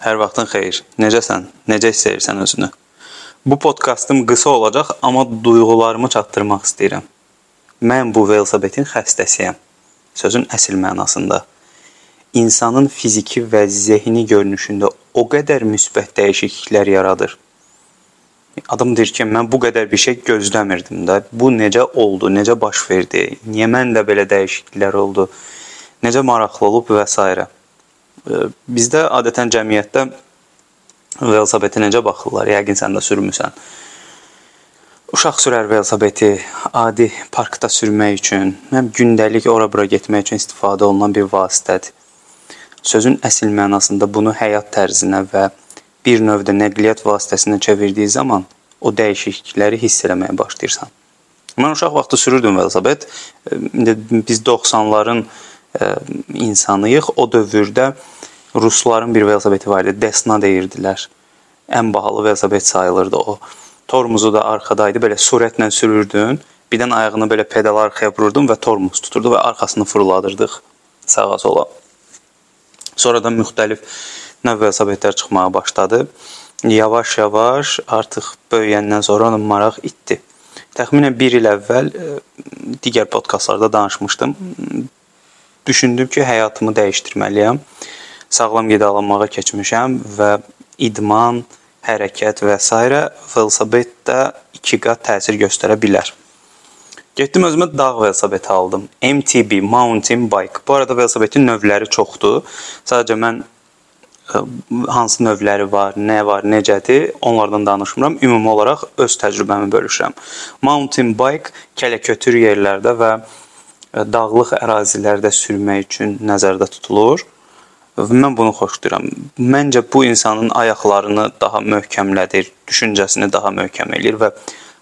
Hər vaxtın xeyir. Necəsən? Necə hiss edirsən özünü? Bu podkastım qısa olacaq, amma duyğularımı çatdırmaq istəyirəm. Mən bu velosipetin xəstəsiyəm. Sözün əsl mənasında. İnsanın fiziki və zehni görünüşündə o qədər müsbət dəyişikliklər yaradır. Adam deyir ki, mən bu qədər bir şey gözləmirdim də. Bu necə oldu? Necə baş verdi? Niyə məndə belə dəyişikliklər oldu? Necə maraqlı olub və s. Bizdə adətən cəmiyyətdə velosipedə necə baxırlar? Yəqin sən də sürmüsən. Uşaq sürər velosipedi adi parkda sürmək üçün, həm gündəlik ora-bura getmək üçün istifadə olunan bir vasitədir. Sözün əsl mənasında bunu həyat tərzinə və bir növdə nəqliyyat vasitəsinə çevirdiyi zaman o dəyişiklikləri hiss etməyə başlayırsan. Mən uşaq vaxtı sürürdüm velosiped. İndi biz 90-ların insanıyıq. O dövrdə rusların bir velosipedi var idi. Desna deyirdilər. Ən bahalı velosiped sayılırdı o. Tormuzu da arxadaydı. Belə sürətlə sürürdün. Birdən ayağını belə pedala arxaya vururdun və tormuz tuturdu və arxasını fırladırdıq sağa sola. Sonradan müxtəlif növ velosipedlər çıxmağa başladı. Yavaş-yavaş artıq böyüyəndən sonra onun maraq itdi. Təxminən 1 il əvvəl digər podkastlarda danışmışdım düşündüm ki, həyatımı dəyişdirməliyəm. Sağlam qidalanmağa keçmişəm və idman, hərəkət və s. velosipeddə 2 qat təsir göstərə bilər. Getdim özümə dağ velosipedi aldım. MTB, mountain bike. Bu arada velosipedin növləri çoxdur. Sadəcə mən e, hansı növləri var, nə var, necədir, onlardan danışmıram. Ümumi olaraq öz təcrübəmi bölüşürəm. Mountain bike kələkötür yerlərdə və dağlıq ərazilərdə sürmək üçün nəzərdə tutulur. Mən bunu xoşlayıram. Məncə bu insanın ayaqlarını daha möhkəmlədir, düşüncəsini daha möhkəm eləyir və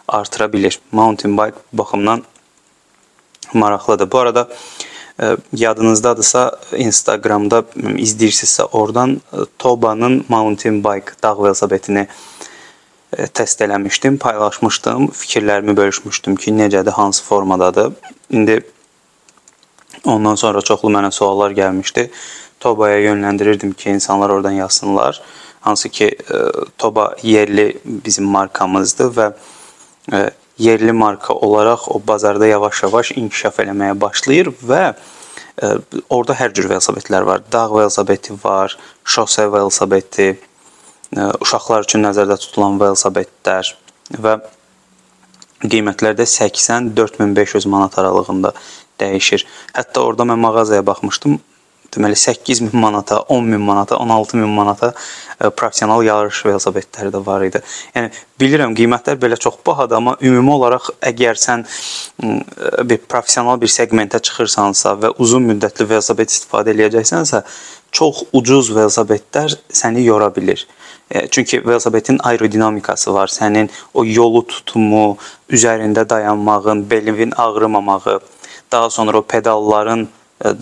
artıra bilir. Mountain bike baxımdan maraqlıdır. Bu arada e, yadınızdadırsa Instagramda izləyirsinizsə oradan e, Tobanın mountain bike dağ velosipedini e, test eləmişdim, paylaşmışdım, fikirlərimi bölüşmüşdüm ki, necədir, hansı formadadır. İndi Ondan sonra çoxlu mənə suallar gəlmişdi. Tobaya yönləndirirdim ki, insanlar oradan yazsınlar. Hansı ki, e, Toba yerli bizim markamızdır və e, yerli marka olaraq o bazarda yavaş-yavaş inkişaf eləməyə başlayır və e, orada hər cür velosipedlər var. Dağ velosipedi var, şose velosipedi, uşaqlar üçün nəzərdə tutulan velosipedlər və qiymətlər də 80-4500 manat aralığında dəyişir. Hətta orada mən mağazaya baxmışdım. Deməli 8000 manata, 10000 manata, 16000 manata e, professional yarış velosipedləri də var idi. Yəni bilirəm qiymətlər belə çox bahadır, amma ümumi olaraq əgər sən bir professional bir seqmentə çıxırsansa və uzun müddətli velosiped istifadə edəcəksənsə, çox ucuz velosipedlər səni yora bilər. E, çünki velosipedin aerodinamikası var. Sənin o yolu tutumu, üzərində dayanmağın, belin ağrımamağı, daha sonra o pedalların e, e,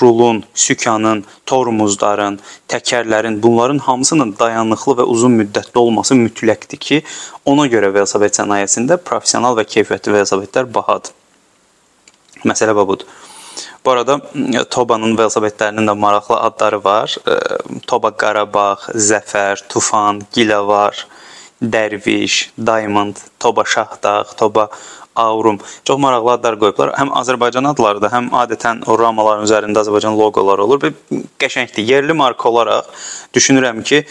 rulun, sükanın, tormozların, təkərlərin bunların hamısının dayanıqlı və uzun müddətli olması mütləqdir ki, ona görə velosiped sənayesində professional və keyfiyyətli velosipedlər bahadır. Məsələ budur. Bu arada Tobanın velosipedlərinin də maraqlı adları var. E, Toba Qarabağ, Zəfər, Tufan, Gilavar, Dərviş, Diamond, Toba Şahdağ, Toba Aurum. Çox maraqlı adlar qoyublar. Həm Azərbaycan adları da, həm adətən o ramaların üzərində Azərbaycan loqoları olur. Və qəşəngdir. Yerli marka olaraq düşünürəm ki,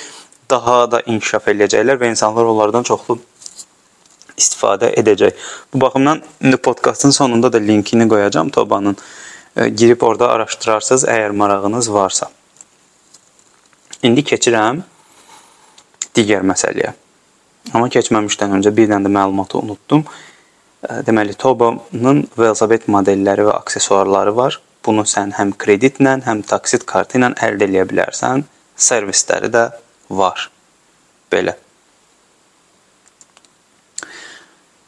daha da inkişaf eləyəcəklər və insanlar onlardan çoxlu istifadə edəcək. Bu baxımdan indi podkastın sonunda da linkini qoyacağam Tobanın. E, girib orada araşdırarsınız əgər marağınız varsa. İndi keçirəm digər məsələyə. Amma keçməmişdən öncə bir dənə də məlumatı unutdum. Deməli, Tobanın velosiped modelləri və aksesuarları var. Bunu sən həm kreditlə, həm taksit kartı ilə əldə edə bilərsən. Servisləri də var. Belə.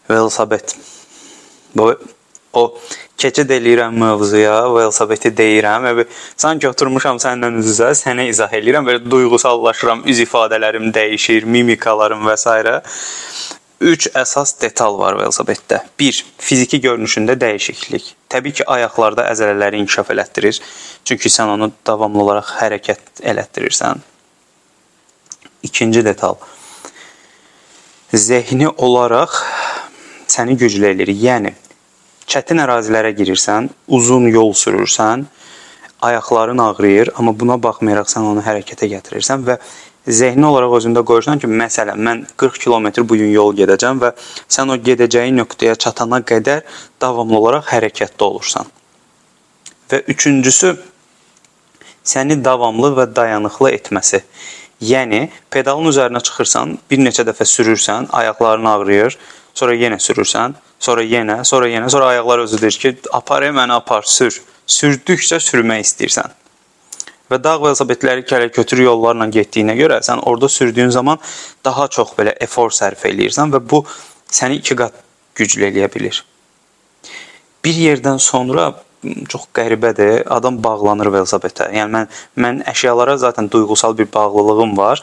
Velosiped. Bu o keçid eləyirəm mövzuya, velosipedi deyirəm. Əbi sanki oturmuşam səndən üz-üzə, sənə izah eləyirəm, belə duyğusallaşıram, üz ifadələrim dəyişir, mimikalarım və s. 3 əsas detal var velosipeddə. 1. Fiziki görünüşündə dəyişiklik. Təbii ki, ayaqlarda əzələləri inkişaf elətdirir. Çünki sən onu davamlı olaraq hərəkət elətdirirsən. İkinci detal. Zehni olaraq səni güclü eləyir. Yəni çətin ərazilərə girirsən, uzun yol sürürsən, ayaqların ağrıyır, amma buna baxmayaraq sən onu hərəkətə gətirirsən və zehni olaraq özündə qoyursan ki, məsələn, mən 40 kilometr bu gün yol gedəcəm və sən o gedəcəyin nöqtəyə çatana qədər davamlı olaraq hərəkətdə olursan. Və üçüncüsü səni davamlı və dayanıqlı etməsi. Yəni pedalın üzərinə çıxırsan, bir neçə dəfə sürürsən, ayaqların ağrıyır, sonra yenə sürürsən, sonra yenə, sonra yenə, sonra ayaqlar özü deyir ki, apar məni apar, sür. Sürdükcə sürmək istəyirsən və dağ velosipedləri kələ-kötür yollarla getdiyinə görə sən orada sürdüyün zaman daha çox belə efor sərf eləyirsən və bu səni 2 qat güclü eləyə bilər. Bir yerdən sonra çox qəribədir. Adam bağlanır velosipedə. Yəni mən mən əşyalara zaten duyğusal bir bağlılığım var.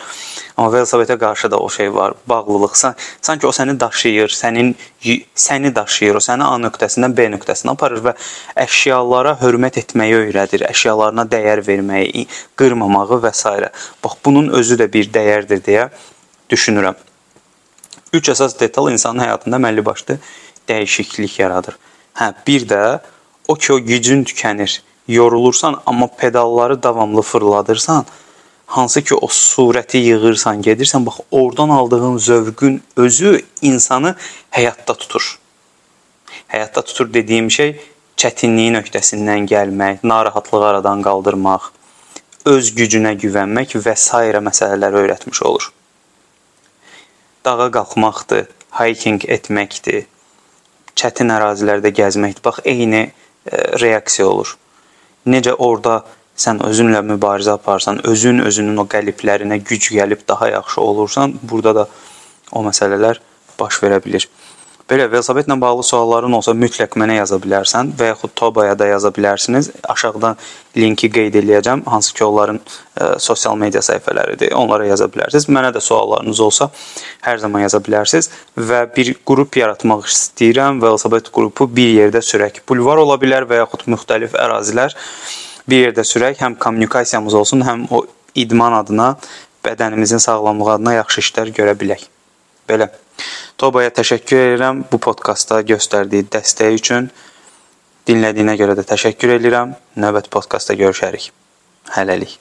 Amma velosipedə qarşı da o şey var. Bağlılıqsa sanki o səni daşıyır, sənin səni daşıyır, o səni A nöqtəsindən B nöqtəsinə aparır və əşyalara hörmət etməyi öyrədir, əşyalarına dəyər verməyi, qırmamağı və s. Bax bunun özü də bir dəyərdir deyə düşünürəm. Üç əsas detal insanın həyatında əməlli başlı dəyişiklik yaradır. Hə, bir də o ki o gücün tükənir, yorulursan, amma pedalları davamlı fırladırsan, hansı ki o surəti yığırsan, gedirsən, bax oradan aldığın zövqün özü insanı həyatda tutur. Həyatda tutur dediyim şey çətinliyi nöqtəsindən gəlmək, narahatlığı aradan qaldırmaq, öz gücünə güvənmək və s. məsələləri öyrətmiş olur. Dağa qalxmaqdır, hiking etməkdir, çətin ərazilərdə gəzməkdir. Bax eyni reaksiya olur. Necə orada sən özünlə mübarizə aparsan, özün özünün o qəliblərinə güc gəlib daha yaxşı olursan, burada da o məsələlər baş verə bilər. Belə velosipedlə bağlı sualların olsa mütləq mənə yaza bilərsən və yaxud Tobaya da yaza bilərsiniz. Aşağıdan linki qeyd eləyəcəm, hansı ki onların ə, e, sosial media səhifələridir. Onlara yaza bilərsiniz. Mənə də suallarınız olsa hər zaman yaza bilərsiniz və bir qrup yaratmaq istəyirəm. Velosiped qrupu bir yerdə sürək. Bulvar ola bilər və yaxud müxtəlif ərazilər bir yerdə sürək. Həm kommunikasiyamız olsun, həm o idman adına, bədənimizin sağlamlığı adına yaxşı işlər görə bilək. Belə. Tobaya təşəkkür edirəm bu podkastda göstərdiyi dəstəyi üçün. Dinlədiyinə görə də təşəkkür edirəm. Növbəti podkastda görüşərik. Hələlik.